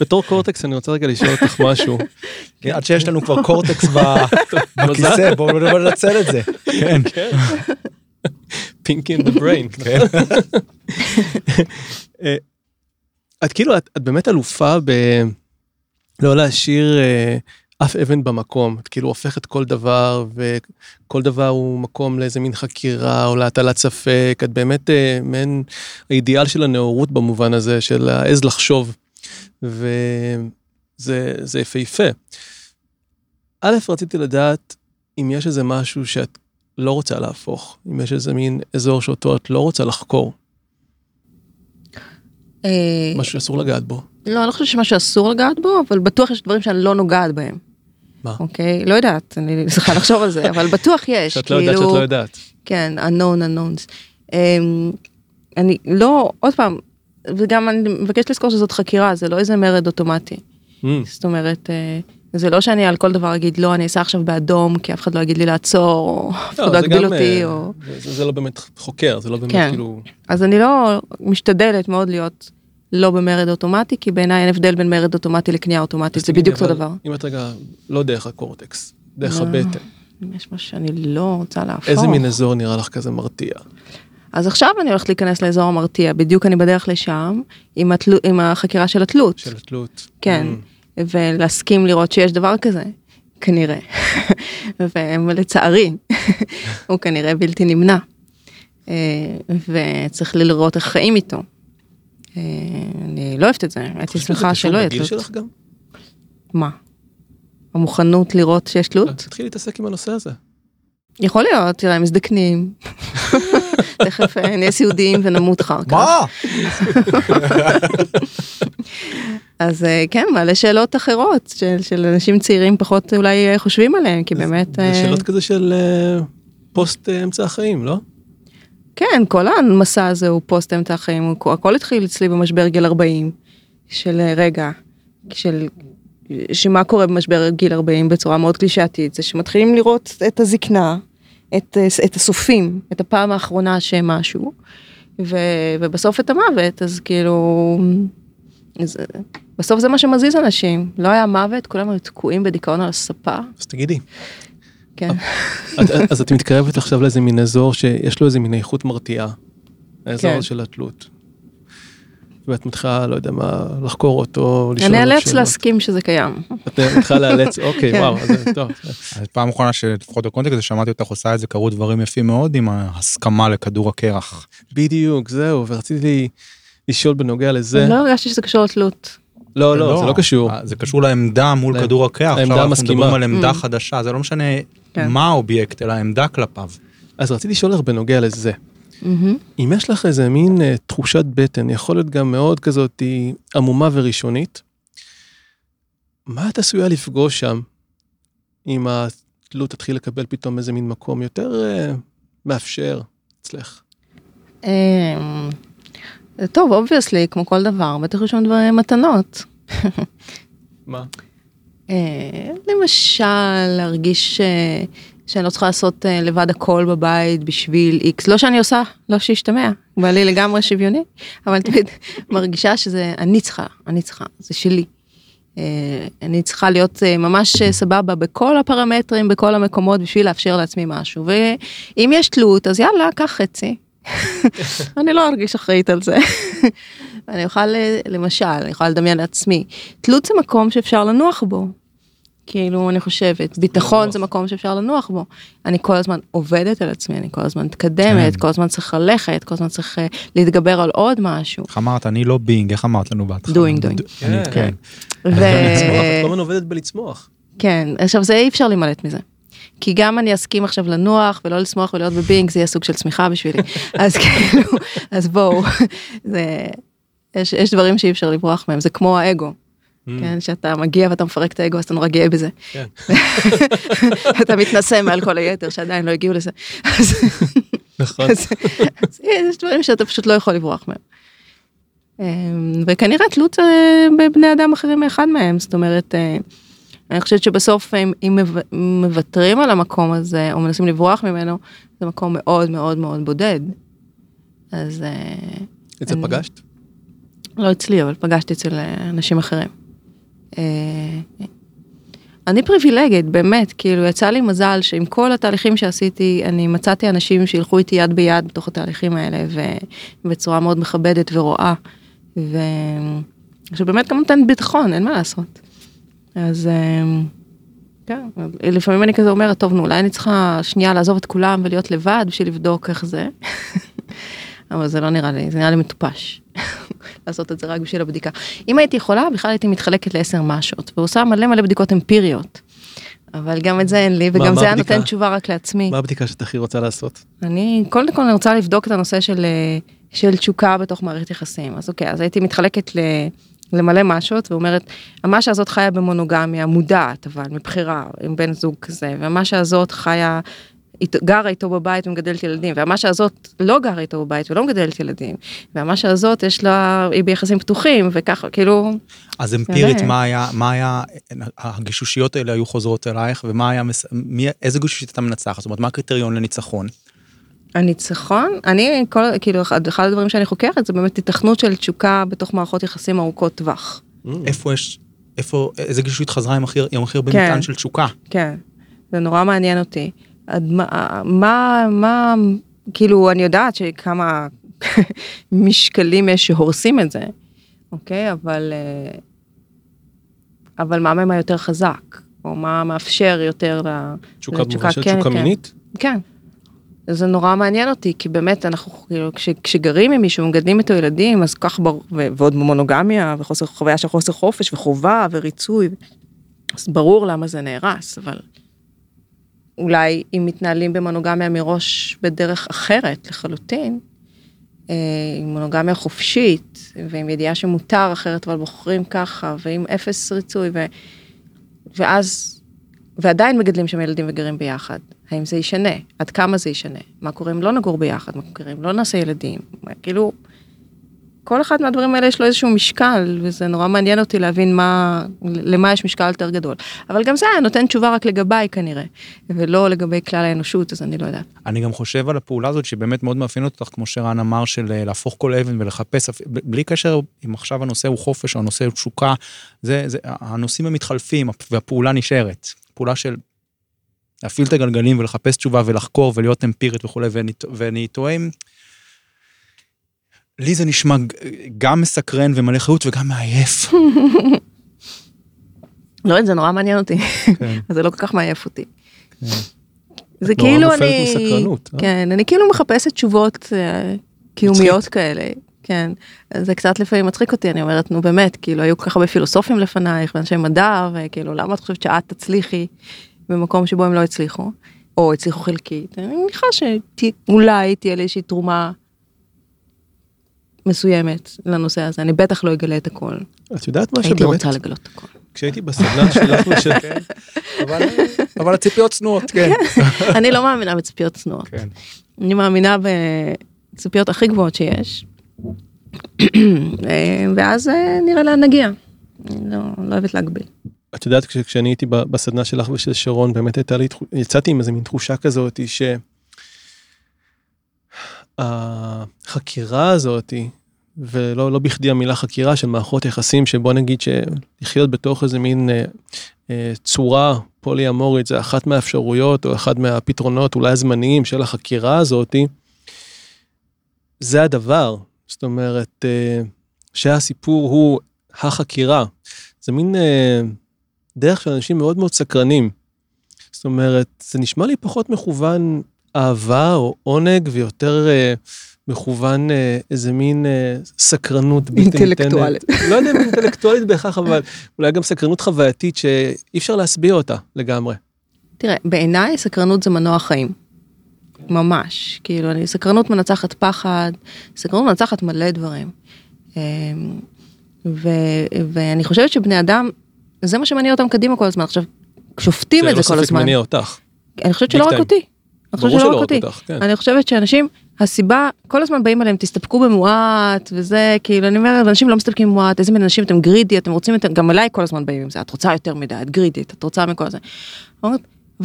בתור קורטקס אני רוצה רגע לשאול אותך משהו. כן, עד שיש לנו כבר קורטקס בכיסא, בואו ננצל את זה. כן. פינקי אין דה בריין. את כאילו, את, את באמת אלופה ב... לא להשאיר אה, אף אבן במקום. את כאילו הופכת כל דבר, וכל דבר הוא מקום לאיזה מין חקירה או להטלת ספק. את באמת אה, מעין האידיאל של הנאורות במובן הזה, של העז לחשוב. וזה יפהפה. א', רציתי לדעת אם יש איזה משהו שאת לא רוצה להפוך? אם יש איזה מין אזור שאותו את לא רוצה לחקור, אה, משהו שאסור לגעת בו. לא, אני לא חושבת שמשהו אסור לגעת בו, אבל בטוח יש דברים שאני לא נוגעת בהם. מה? אוקיי? לא יודעת, אני צריכה לחשוב על זה, אבל בטוח יש. שאת לא יודעת שאת לא יודעת. כן, unknown unknowns. אמ, אני לא, עוד פעם, וגם אני מבקשת לזכור שזאת חקירה, זה לא איזה מרד אוטומטי. Mm, זאת אומרת, אה, זה לא שאני על כל דבר אגיד, לא, אני אסע עכשיו באדום, כי אף אחד לא יגיד לי לעצור, או אף אחד לא יגביל גם, אותי, אה, או... זה, זה לא באמת חוקר, זה לא באמת כן. כאילו... אז אני לא משתדלת מאוד להיות לא במרד אוטומטי, כי בעיניי אין הבדל בין מרד אוטומטי לקנייה אוטומטית, זה בדיוק אותו דבר. אם את רגע, לא דרך הקורטקס, דרך לא. הבטן, יש משהו שאני לא רוצה להפוך. איזה מין אזור נראה לך כזה מרתיע? אז עכשיו אני הולכת להיכנס לאזור המרתיע, בדיוק אני בדרך לשם, עם, התלו, עם החקירה של התלות. של התלות. כן, Mm. ולהסכים לראות שיש דבר כזה, כנראה. ולצערי, הוא כנראה בלתי נמנע. אה, וצריך לראות איך חיים איתו. אה, אני לא אוהבת את זה, הייתי שמחה שלא יהיה תלות. שלך גם? מה? המוכנות לראות שיש תלות? תתחילי להתעסק עם הנושא הזה. יכול להיות, תראה, הם מזדקנים. תכף אה, נהיה סיעודיים ונמות אחר כך. מה? אז אה, כן, מעלה שאלות אחרות של, של אנשים צעירים פחות אולי אה, חושבים עליהם, כי באמת... זה שאלות כזה של פוסט אמצע החיים, לא? כן, כל המסע הזה הוא פוסט אמצע החיים, הוא- הכל התחיל אצלי במשבר גיל 40, של רגע, של... שמה קורה במשבר גיל 40 בצורה מאוד קלישאתית, זה שמתחילים לראות את הזקנה, את, את הסופים, את הפעם האחרונה שהם משהו, ו, ובסוף את המוות, אז כאילו... אז, בסוף זה מה שמזיז אנשים, לא היה מוות, כולם היו תקועים בדיכאון על הספה, אז תגידי, כן. את- אז את מתקרבת עכשיו לאיזה מין אזור שיש לו איזה מין איכות מרתיעה. האזור כן. של התלות. ואת מתחילה, לא יודע מה, לחקור אותו, לשאול אני אאלץ. להסכים שזה קיים. את מתחילה לאלץ, אוקיי, כן. וואו, אז טוב. אז פעם אחרונה שלפחות בקונטקסט הזה שמעתי אותך עושה את זה קרו דברים יפים מאוד עם ההסכמה לכדור הקרח. בדיוק, זהו, ורציתי לשאול בנוגע לזה. לא הרגשתי שזה קשור לתלות. לא, לא, זה לא קשור. זה קשור לעמדה מול כדור הקרח. העמדה עכשיו אנחנו. מדברים על עמדה Mm. חדשה, זה לא משנה כן. מה האובייקט, אלא העמדה כלפיו. אז רציתי לשאול לך בנוגע לזה. מהמם. אם יש לך איזה מין אה, תחושת בטן, יכול להיות גם מאוד כזאת היא עמומה וראשונית, מה את עשויה לפגוש שם אם התלות תתחיל לקבל פתאום איזה מין מקום יותר אה, מאפשר אצלך? אמ, טוב, obviously, כמו כל דבר, בטח יש שם דברים מתנות. מה? אה, למשל, להרגיש אה, שאני לא צריכה לעשות אה, לבד הכל בבית בשביל איקס. לא שאני עושה, לא שישתמע, בא לי לגמרי שוויוני, אבל תמיד מרגישה שזה אני צריכה, אני צריכה, זה שלי. אה, אני צריכה להיות אה, ממש סבבה בכל הפרמטרים, בכל המקומות, בשביל לאפשר לעצמי משהו. ואם יש תלות, אז יאללה, קח חצי. אני לא ארגיש אחראית על זה. אני אוכל, למשל, אני יכולה לדמיין לעצמי, תלות זה מקום שאפשר לנוח בו. כאילו, אני חושבת, ביטחון. זה מקום שאפשר לנוח בו. אני כל הזמן עובדת על עצמי, אני כל הזמן מתקדמת, כן. כל הזמן צריך ללכת, כל הזמן צריך אה, להתגבר על עוד משהו. איך אמרת? אני לא בינג, איך אמרת לנו בהתחלה? Doing, doing. אני- כן. כן. ו... את כל הזמן עובדת בלצמוח. כן, עכשיו זה אי אפשר להימלט מזה. כי גם אני אסכים עכשיו לנוח ולא לשמוח ולהיות בבינג, זה יהיה סוג של צמיחה בשבילי. אז כאילו, אז בואו, זה, יש, יש דברים שאי אפשר לברוח מהם, זה כמו האגו. כן, שאתה מגיע ואתה מפרק את האגו אז אתה נורא גאה בזה. כן. אתה מתנשא מעל כל היתר שעדיין לא הגיעו לזה. נכון. אז, יש דברים שאתה פשוט לא יכול לברוח מהם. אמ, וכנראה תלות זה בבני אדם אחרים מאחד מהם, זאת אומרת, אה, אני חושבת שבסוף אם, אם מוו- מוותרים על המקום הזה או מנסים לברוח ממנו, זה מקום מאוד מאוד מאוד בודד. אז אה, את זה אני- פגשת? לא אצלי, אבל פגשתי אצל אה, אנשים אחרים. אה, אני פריבילגית, באמת, כאילו יצא לי מזל שעם כל התהליכים שעשיתי, אני מצאתי אנשים שילכו איתי יד ביד בתוך התהליכים האלה, ובצורה מאוד מכבדת ורואה, ו... שבאמת גם נותנת ביטחון, אין מה לעשות. אז אה, כן, לפעמים אני כזה אומרת, טוב, נו, אולי אני צריכה שנייה לעזוב את כולם ולהיות לבד בשביל לבדוק איך זה. אבל זה לא נראה לי, זה נראה לי מטופש. לעשות את זה רק בשביל הבדיקה. אם הייתי יכולה, בכלל הייתי מתחלקת לעשר משות, ועושה מלא מלא בדיקות אמפיריות. אבל גם את זה אין לי, מה- וגם מה זה היה? נותן תשובה רק לעצמי. מה הבדיקה שאת הכי רוצה לעשות? אני, קודם כל אני רוצה לבדוק את הנושא של, אה, של תשוקה בתוך מערכת יחסים. אז אוקיי, אז הייתי מתחלקת ל, למלא משות ואומרת, המשה הזאת חיה במונוגמיה מודעת, אבל מבחירה, עם בן זוג כזה, והמשה הזאת חיה, גרה איתו בבית ומגדלת ילדים, והמשה הזאת לא גרה איתו בבית ולא מגדלת ילדים, והמשה הזאת יש לה, היא ביחסים פתוחים, וככה, כאילו, אז אמפירית. מה היה, מה היה, הגישושיות האלה היו חוזרות אלייך, ומה היה, מי, איזה גישושית אתה מנצח? זאת אומרת, מה הקריטריון לניצחון? הניצחון, אני, כל, כאילו, אחד, הדברים שאני חוקרת זה באמת התכנות של תשוקה בתוך מערכות יחסים ארוכות טווח. איפה יש, איפה, איזה גישושית חזרה עם הכי, עם הכי הרבה כן. מטען של תשוקה? כן, זה נורא מעניין אותי. עד מה, מה, מה, כאילו, אני יודעת שכמה משקלים יש שהורסים את זה, אוקיי? אבל, אה, אבל מה מהם היותר חזק? או מה מאפשר יותר. תשוקה לתשוקה, כן, תשוקה כן. מינית? כן. זה נורא מעניין אותי, כי באמת אנחנו, כאילו, כש, כשגרים עם מישהו, מגדלים איתו ילדים, אז כך ברור, ועוד מונוגמיה, וחוסר, חוויה של חוסר חופש, וחובה, וריצוי, אז ברור למה זה נהרס, אבל אולי אם מתנהלים במונוגמיה מראש בדרך אחרת לחלוטין, אה, עם מונוגמיה חופשית, ועם ידיעה שמותר אחרת, אבל בוחרים ככה, ועם אפס ריצוי, ו... ואז ועדיין מגדלים שם ילדים וגרים ביחד. האם זה ישנה? עד כמה זה ישנה? מה קורה אם לא נגור ביחד? מה קורה אם לא נעשה ילדים? כאילו, כל אחד מהדברים האלה יש לו איזשהו משקל, וזה נורא מעניין אותי להבין מה, למה יש משקל יותר גדול. אבל גם זה נותן תשובה רק לגביי כנראה, ולא לגבי כלל האנושות, אז אני לא יודעת. אני גם חושב על הפעולה הזאת שבאמת מאוד מאפיינת אותך, כמו שרן אמר, של אה, להפוך כל אבן ולחפש, בלי קשר אם עכשיו הנושא הוא חופש או הנושא הוא תשוקה, זה, זה, הנושאים הם מתחלפים הפ- והפעולה נשארת. פעולה של להפעיל את הגלגלים ולחפש תשובה ולחקור ולהיות אמפירית וכולי, ואני, ואני תוהה אם... לי זה נשמע גם מסקרן ומלא חיות וגם מעייף. לא יודעת, זה נורא מעניין אותי, כן. אז זה לא כל כך מעייף אותי. זה נורא כאילו אני, אה? כן, אני כאילו מחפשת תשובות אה, קיומיות כאלה, כן. זה קצת לפעמים מצחיק אותי, אני אומרת, נו באמת, כאילו היו כל כך הרבה פילוסופים לפנייך, ואנשי מדע, וכאילו למה את חושבת שאת תצליחי במקום שבו הם לא הצליחו, או הצליחו חלקית, אני מניחה שאולי תהיה לי איזושהי תרומה מסוימת לנושא הזה, אני בטח לא אגלה את הכל, את יודעת מה הייתי שבאמת, רוצה לגלות את הכל. כשהייתי בסדנה שלך ושל... אבל, אבל הציפיות צנועות, כן. אני לא מאמינה בציפיות צנועות. כן. אני מאמינה בציפיות הכי גבוהות שיש. ואז אה, נראה לאן נגיע. אני לא, לא אוהבת להגביל. את יודעת, כש- כשאני הייתי בסדנה שלך ושל שרון, באמת הייתה לי, יצאתי עם איזה מין תחושה כזאת, ש... החקירה הזאת, ולא לא בכדי המילה חקירה של מערכות יחסים, שבוא נגיד שלחיות בתוך איזה מין אה, אה, צורה פולי אמורית, זה אחת מהאפשרויות או אחד מהפתרונות אולי הזמניים של החקירה הזאת, זה הדבר. זאת אומרת, אה, שהסיפור הוא החקירה. זה מין אה, דרך של אנשים מאוד מאוד סקרנים. זאת אומרת, זה נשמע לי פחות מכוון אהבה או עונג ויותר אה, מכוון אה, איזה מין אה, סקרנות בלתי ניתנת. אינטלקטואלית. לא יודע אם אינטלקטואלית בהכרח, אבל אולי גם סקרנות חווייתית שאי אפשר להשביע אותה לגמרי. תראה, בעיניי סקרנות זה מנוע חיים. ממש. כאילו, אני, סקרנות מנצחת פחד, סקרנות מנצחת מלא דברים. אה, ו, ואני חושבת שבני אדם, זה מה שמניע אותם קדימה כל הזמן. עכשיו, שופטים את זה כל זה לא הזמן. ספק מניע אותך. אני חושבת שלא רק. אותי. אני חושבת שלא רק אותי. כן. אני חושבת שאנשים, הסיבה, כל הזמן באים אליהם, תסתפקו במועט, וזה, כאילו, אני אומרת, אנשים לא מסתפקים במועט, איזה מין אנשים אתם גרידי, אתם רוצים, את- גם אליי כל הזמן באים עם זה, את רוצה יותר מדי, את גרידית, את רוצה מכל זה. אבל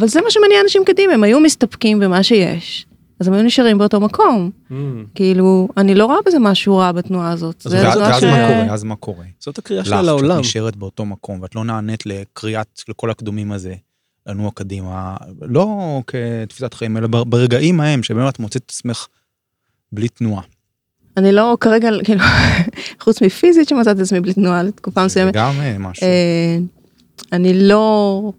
זה מה שמניע אנשים קדימה, הם היו מסתפקים במה שיש, אז הם היו נשארים באותו מקום. Mm, כאילו, אני לא רואה בזה משהו רע בתנועה הזאת. אז זה ואז- ואז ש- מה קורה? אז מה קורה? זאת הקריאה לך, שלה כשאת לעולם. נשארת באותו מקום ואת לא נענית לקריאת, לכל הקדומים הזה, לנוע קדימה, לא כתפיסת חיים, אלא בר- ברגעים ההם שבהם את מוצאת את עצמך בלי תנועה. אני לא כרגע, כאילו, חוץ מפיזית שמצאתי את עצמי בלי תנועה לתקופה זה מסוימת. גם אה, משהו. אה, אני לא...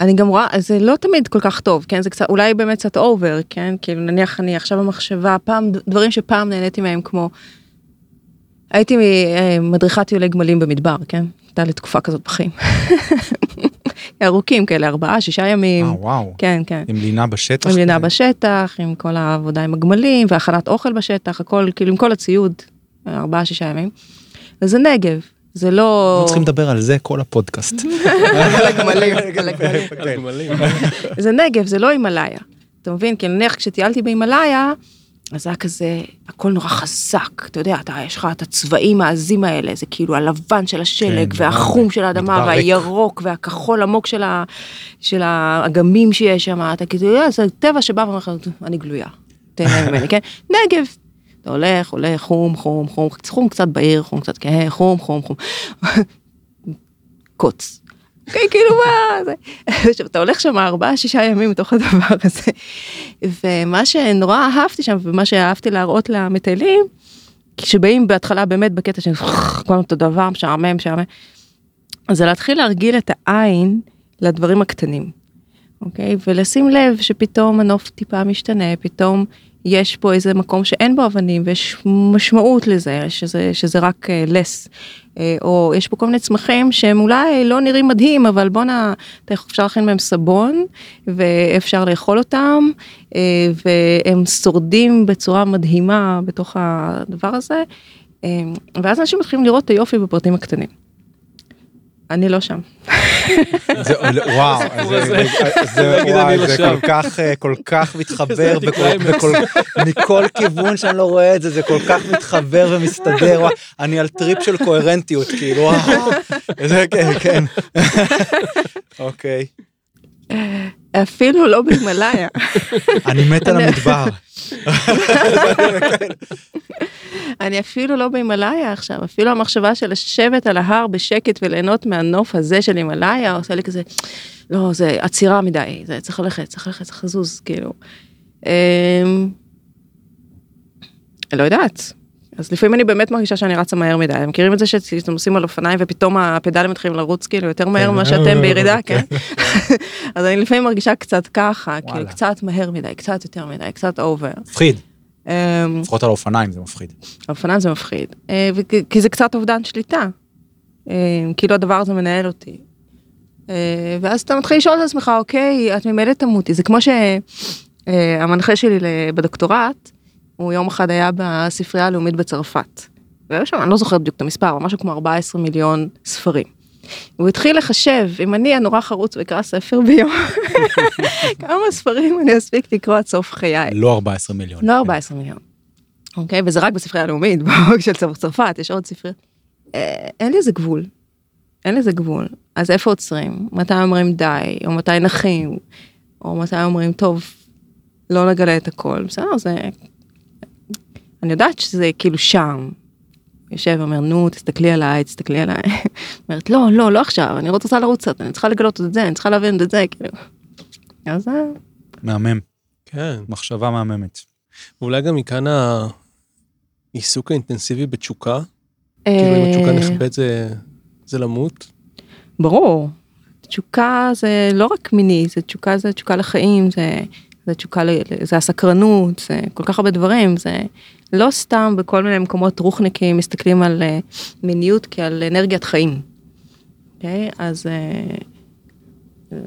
אני גם רואה, זה לא תמיד כל כך טוב, כן? זה קצת, אולי באמת קצת אובר, כן? כאילו נניח אני עכשיו במחשבה, פעם, דברים שפעם נהניתי מהם כמו... הייתי אה, מדריכת טיולי גמלים במדבר, כן? הייתה לי תקופה כזאת בחיים. ארוכים כאלה, ארבעה, שישה ימים. אה, וואו. כן, כן. עם לינה בשטח. עם לינה? בשטח, עם כל העבודה עם הגמלים, והכנת אוכל בשטח, הכל, כאילו עם כל הציוד, ארבעה, שישה ימים. וזה נגב, זה לא... אנחנו צריכים לדבר על זה כל הפודקאסט. על הגמלים, על הגמלים. על הגמלים. זה נגב, זה לא הימאליה. אתה מבין? כי נניח כשטיילתי בהימאליה, אז היה כזה, הכל נורא חזק, אתה יודע, אתה, יש לך את הצבעים העזים האלה, זה כאילו הלבן של השלג, כן, והחום של האדמה, מדבר ריק. והירוק, והכחול עמוק של, ה, של האגמים שיש שם, אתה כאילו, "אה, זה טבע שבא ואומר לך, אני גלויה, תהנה ממני, כן? נגב. אתה הולך, הולך, חום, חום, חום, חום קצת בעיר, חום קצת כהה, חום, חום, חום. קוץ. כן, כאילו מה זה. עכשיו אתה הולך שם ארבעה שישה ימים מתוך הדבר הזה. ומה שנורא אהבתי שם ומה שאהבתי להראות למטיילים. כשבאים בהתחלה באמת בקטע של כל אותו דבר משעמם משעמם. זה להתחיל להרגיל את העין לדברים הקטנים. אוקיי? ולשים לב שפתאום הנוף טיפה משתנה, פתאום יש פה איזה מקום שאין בו אבנים ויש משמעות לזה, שזה, שזה רק לס. Uh, או יש פה כל מיני צמחים שהם אולי לא נראים מדהים, אבל בואנה, אפשר להכין מהם סבון ואפשר לאכול אותם, uh, והם שורדים בצורה מדהימה בתוך הדבר הזה. ואז אנשים מתחילים לראות את היופי בפרטים הקטנים. אני לא שם. זה- וואו, זה- לא. כל כך אה, כל כך מתחבר מכל כיוון שאני לא רואה את זה זה כל כך מתחבר ומסתדר אני על טריפ של קוהרנטיות כאילו וואו, זה כן כן. אוקיי, אפילו לא בהימאליה. אני מת על אני- המדבר. אני אפילו לא בהימאליה עכשיו, אפילו המחשבה של לשבת על ההר בשקט וליהנות מהנוף הזה של הימאליה, עושה לי כזה, לא, זה עצירה מדי, זה צריך ללכת, צריך ללכת, צריך לזוז, כאילו. אמ, לא יודעת. אז לפעמים אני באמת מרגישה שאני רצה מהר מדי, אתם מכירים את זה שאתם נוסעים על אופניים ופתאום הפדלים מתחילים לרוץ כאילו יותר מהר ממה שאתם בירידה, כן? אז אני לפעמים מרגישה קצת ככה, כאילו. קצת מהר מדי, קצת יותר מדי, קצת אובר. מפחיד, אמ, לפחות על האופניים זה מפחיד. אופניים זה מפחיד, אה, כי זה קצת אובדן שליטה. אה, כאילו הדבר הזה מנהל אותי. אה, ואז אתה מתחיל לשאול את עצמך, אוקיי, את ממילא תמותי. זה כמו שהמנחה שלי בדוקטורט, הוא יום אחד היה בספרייה הלאומית בצרפת. והיו שם, אני לא זוכרת בדיוק את המספר, אבל משהו כמו 14 מיליון ספרים. הוא התחיל לחשב, אם אני הנורא חרוץ ואקרא ספר ביום, כמה ספרים אני אספיק לקרוא עד סוף חיי. לא 14 מיליון. לא 14 מיליון. אוקיי, וזה רק בספרייה הלאומית, של צר- צרפת, יש עוד ספרי. אה, אין לזה גבול. אין לזה גבול. אז איפה עוצרים? מתי אומרים די, או מתי נחים, או מתי אומרים טוב, לא נגלה את הכל. בסדר, זה... אני יודעת שזה כאילו שם. יושב ואומר, נו, תסתכלי עליי, תסתכלי עליי. אומרת, לא, לא, לא עכשיו, אני רוצה לרוץ קצת, אני צריכה לגלות את זה, אני צריכה להבין את זה, כאילו. אז אה, מהמם, כן. מחשבה מהממת. ואולי גם מכאן העיסוק האינטנסיבי בתשוקה, כאילו אם התשוקה אה, נכבדת זה- זה למות. ברור. תשוקה זה לא רק מיני, זה תשוקה זה תשוקה לחיים, זה, זה תשוקה, זה הסקרנות, זה כל כך הרבה דברים, זה לא סתם בכל מיני מקומות רוחניקים מסתכלים על אה, מיניות כעל אנרגיית חיים. אוקיי? אז אה,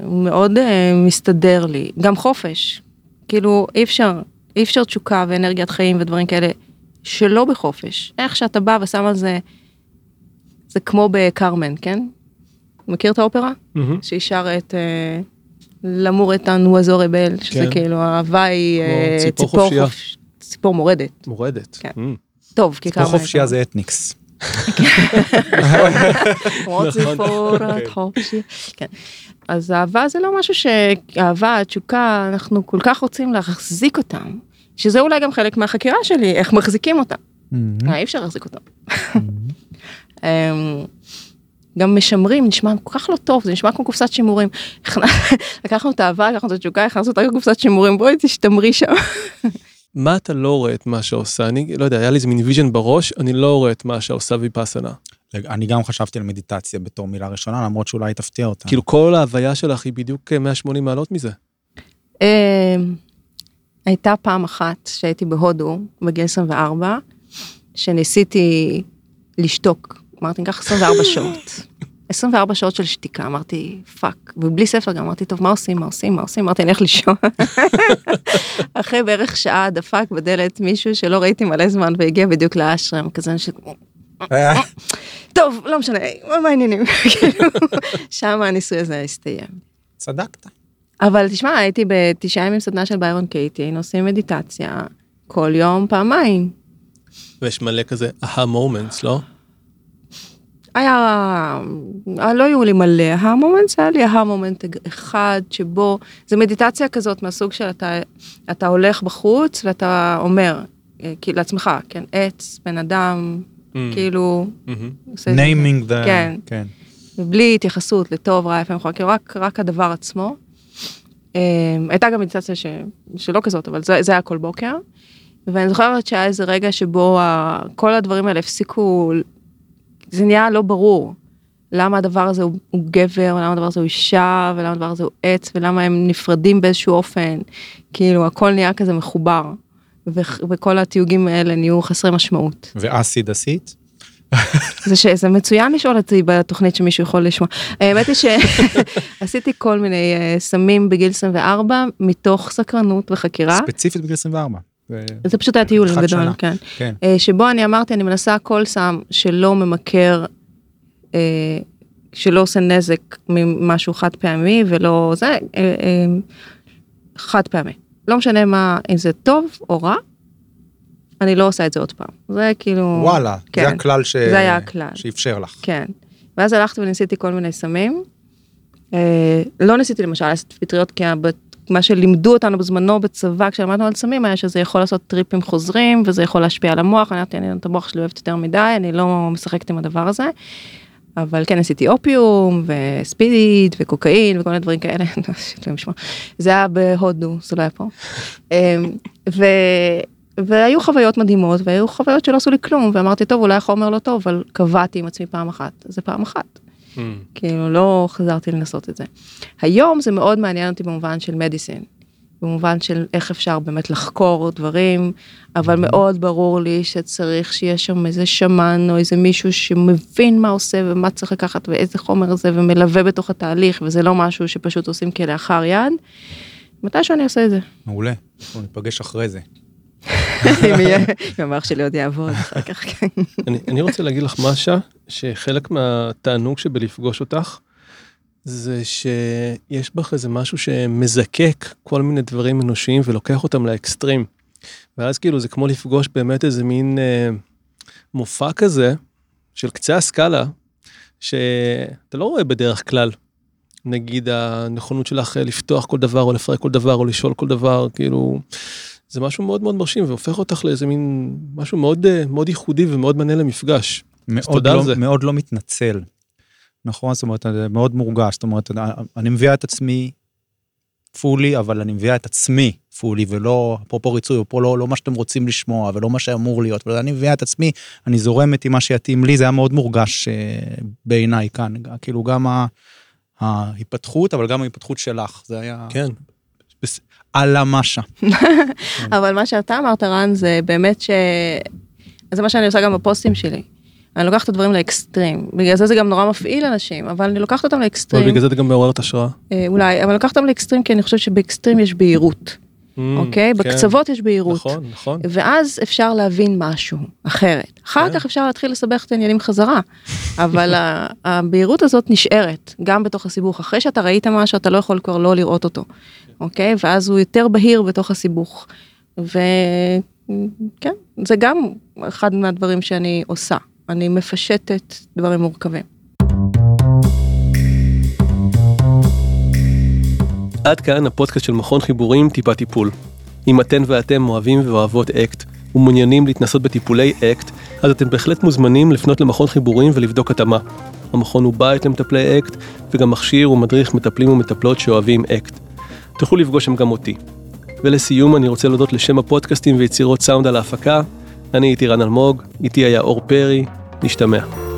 הוא מאוד אה, מסתדר לי, גם חופש, כאילו אי אפשר, אי אפשר תשוקה ואנרגיית חיים ודברים כאלה שלא בחופש. איך שאתה בא ושם על זה, זה כמו בקרמן, כן? מכיר את האופרה? מהמם. שהיא שרה את למור את הנואזו רבל, שזה כן. כאילו האהבה היא כמו אה, ציפור חופשייה. חופש- ציפור מורדת. מורדת. כן. אמ. טוב, כי ציפור. חופשייה זה אתניקס. נכון. כן. כן. אז אהבה זה לא משהו שאהבה, תשוקה, אנחנו כל כך רוצים להחזיק אותם, שזה אולי גם חלק מהחקירה שלי, איך מחזיקים אותם. אה, אי אפשר להחזיק אותם. גם משמרים נשמע כל כך לא טוב זה נשמע כמו קופסת שימורים. לקחנו את האהבה לקחנו את התשוקה הכנסנו אותה לקופסת שימורים בואי תשתמרי שם. מה אתה לא רואה את מה שעושה? אני לא יודע, היה לי איזה מין vision בראש, אני לא רואה את מה שעושה ויפאסנה. אני גם חשבתי על מדיטציה בתור מילה ראשונה למרות שאולי תפתיע אותה. כאילו כל ההוויה שלך היא בדיוק אה, 180 מעלות מזה. אמ, הייתה פעם אחת שהייתי בהודו בגיל 24 שניסיתי לשתוק אמרתי ניקח 24 שעות 24 שעות של שתיקה, אמרתי, fuck, ובלי ספר גם אמרתי, טוב, מה עושים, מה עושים, מה עושים, אמרתי, אני הולך לישון. אחרי בערך שעה דפק בדלת מישהו שלא ראיתי מלא זמן והגיע בדיוק לאשרם, כזה ש... טוב, לא משנה, מה העניינים? כאילו, שם הניסוי הזה הסתיים. צדקת. אבל תשמע, הייתי בתשעה ימים סדנה של ביירון קייטי, היינו עושים מדיטציה כל יום פעמיים. ויש מלא כזה aha moments, לא? היה, לא היו לי מלא aha moments, היה לי aha moment אחד שבו, זה מדיטציה כזאת מהסוג של אתה, אתה הולך בחוץ ואתה אומר, אה, כאילו לעצמך, כן, עץ, בן אדם, Mm. כאילו, זה. naming the... כן. כן. ובלי התייחסות לטוב, רע, יפה, מכוער, כאילו רק, רק הדבר עצמו. אה, הייתה גם מדיטציה ש, שלא כזאת, אבל זה, זה היה כל בוקר. ואני זוכרת שהיה איזה רגע שבו ה, כל הדברים האלה הפסיקו, זה נהיה לא ברור. למה הדבר הזה הוא, הוא גבר, ולמה הדבר הזה הוא אישה, ולמה הדבר הזה הוא עץ, ולמה הם נפרדים באיזשהו אופן. כאילו, הכל נהיה כזה מחובר. ו- וכל התיוגים האלה נהיו חסרי משמעות. ואסיד עשית? זה, ש... זה מצוין לשאול אותי בתוכנית שמישהו יכול לשמוע. האמת היא שעשיתי כל מיני uh, סמים בגיל 24 מתוך סקרנות וחקירה. ספציפית בגיל 24. זה- פשוט היה טיול גדול, שנה. כן. כן. Uh, שבו אני אמרתי, אני מנסה כל סם שלא ממכר, uh, שלא עושה נזק ממשהו חד פעמי ולא זה, uh, חד פעמי. לא משנה מה, אם זה טוב או רע, אני לא עושה את זה עוד פעם. זה כאילו... וואלה, כן. זה הכלל ש... זה היה הכלל. שאפשר לך. כן. ואז הלכתי וניסיתי כל מיני סמים. אה, לא ניסיתי למשל לעשות פטריות כי הב- מה שלימדו אותנו בזמנו בצבא כשלמדנו על סמים היה שזה יכול לעשות טריפים חוזרים וזה יכול להשפיע על המוח. אני אמרתי, אני את המוח שלי אוהבת יותר מדי, אני לא משחקת עם הדבר הזה. אבל כן עשיתי אופיום וספיד וקוקאין וכל מיני דברים כאלה. ישמור. זה היה בהודו, זה לא היה פה. אה, ו... והיו חוויות מדהימות והיו חוויות שלא עשו לי כלום ואמרתי טוב אולי החומר לא טוב אבל קבעתי עם עצמי פעם אחת זה פעם אחת מהמם. כאילו לא חזרתי לנסות את זה. היום זה מאוד מעניין אותי במובן של מדיסין. במובן של איך אפשר באמת לחקור דברים אבל מאוד ברור לי שצריך שיהיה שם איזה שמן או איזה מישהו שמבין מה עושה ומה צריך לקחת ואיזה חומר זה ומלווה בתוך התהליך וזה לא משהו שפשוט עושים כלאחר יד. מתי שאני אעשה את זה. מעולה. אנחנו ניפגש אחרי זה. אם המוח שלי עוד יעבוד אחר כך. כן. אני, רוצה להגיד לך משה, שחלק מהתענוג שבלפגוש אותך, זה שיש בך איזה משהו שמזקק כל מיני דברים אנושיים ולוקח אותם לאקסטרים. ואז כאילו זה כמו לפגוש באמת איזה מין אה, מופע כזה של קצה הסקאלה, שאתה לא רואה בדרך כלל. נגיד הנכונות שלך לפתוח כל דבר או לפרק כל דבר או לשאול כל דבר, כאילו, זה משהו מאוד מאוד מרשים והופך אותך לאיזה מין משהו מאוד אה, מאוד ייחודי ומאוד מעניין למפגש. מאוד לא. מאוד לא מתנצל. נכון? זאת אומרת, זה מאוד מורגש. זאת אומרת, אני מביאה את עצמי פולי, אבל אני מביאה את עצמי פולי, ולא, אפרופו ריצוי, פה לא, לא מה שאתם רוצים לשמוע, ולא מה שאמור להיות, אבל אני מביאה את עצמי, אני זורמת עם מה שיתאים לי, זה היה מאוד מורגש אה, בעיניי כאן. כאילו גם ההיפתחות, אבל גם ההיפתחות שלך, זה היה כן. על המשה. אבל מה שאתה אמרת רן זה באמת ש... זה מה שאני עושה גם בפוסטים שלי. אני לוקחת את הדברים לאקסטרים. בגלל זה זה גם נורא מפעיל אנשים, אבל אני לוקחת אותם אבל לאקסטרים. בגלל זה את גם מעוררת השראה. אה, אולי, אבל לוקחת אותם לאקסטרים כי אני חושבת שבאקסטרים יש בהירות, אוקיי? כן. בקצוות יש בהירות. נכון, נכון. ואז אפשר להבין משהו אחרת. אחר כן. כך אפשר להתחיל לסבך את העניינים חזרה. אבל הבהירות הזאת נשארת גם בתוך הסיבוך. אחרי שאתה ראית משהו אתה לא יכול כבר לא לראות אותו. אוקיי? ואז הוא יותר בהיר בתוך הסיבוך. וכן, זה גם אחד מהדברים שאני עושה. אני מפשטת דברים מורכבים. עד כאן הפודקאסט של מכון חיבורים טיפה טיפול. אם אתן ואתם אוהבים ואוהבות אקט ומעוניינים להתנסות בטיפולי אקט, אז אתם בהחלט מוזמנים לפנות למכון חיבורים ולבדוק התאמה. המכון הוא בית למטפלי אקט וגם מכשיר ומדריך מטפלים ומטפלות שאוהבים אקט. תוכלו לפגוש שם גם אותי. ולסיום אני רוצה להודות לשם הפודקאסטים ויצירות סאונד על ההפקה. אני איתי רן אלמוג, איתי היה אור פרי, נשתמע.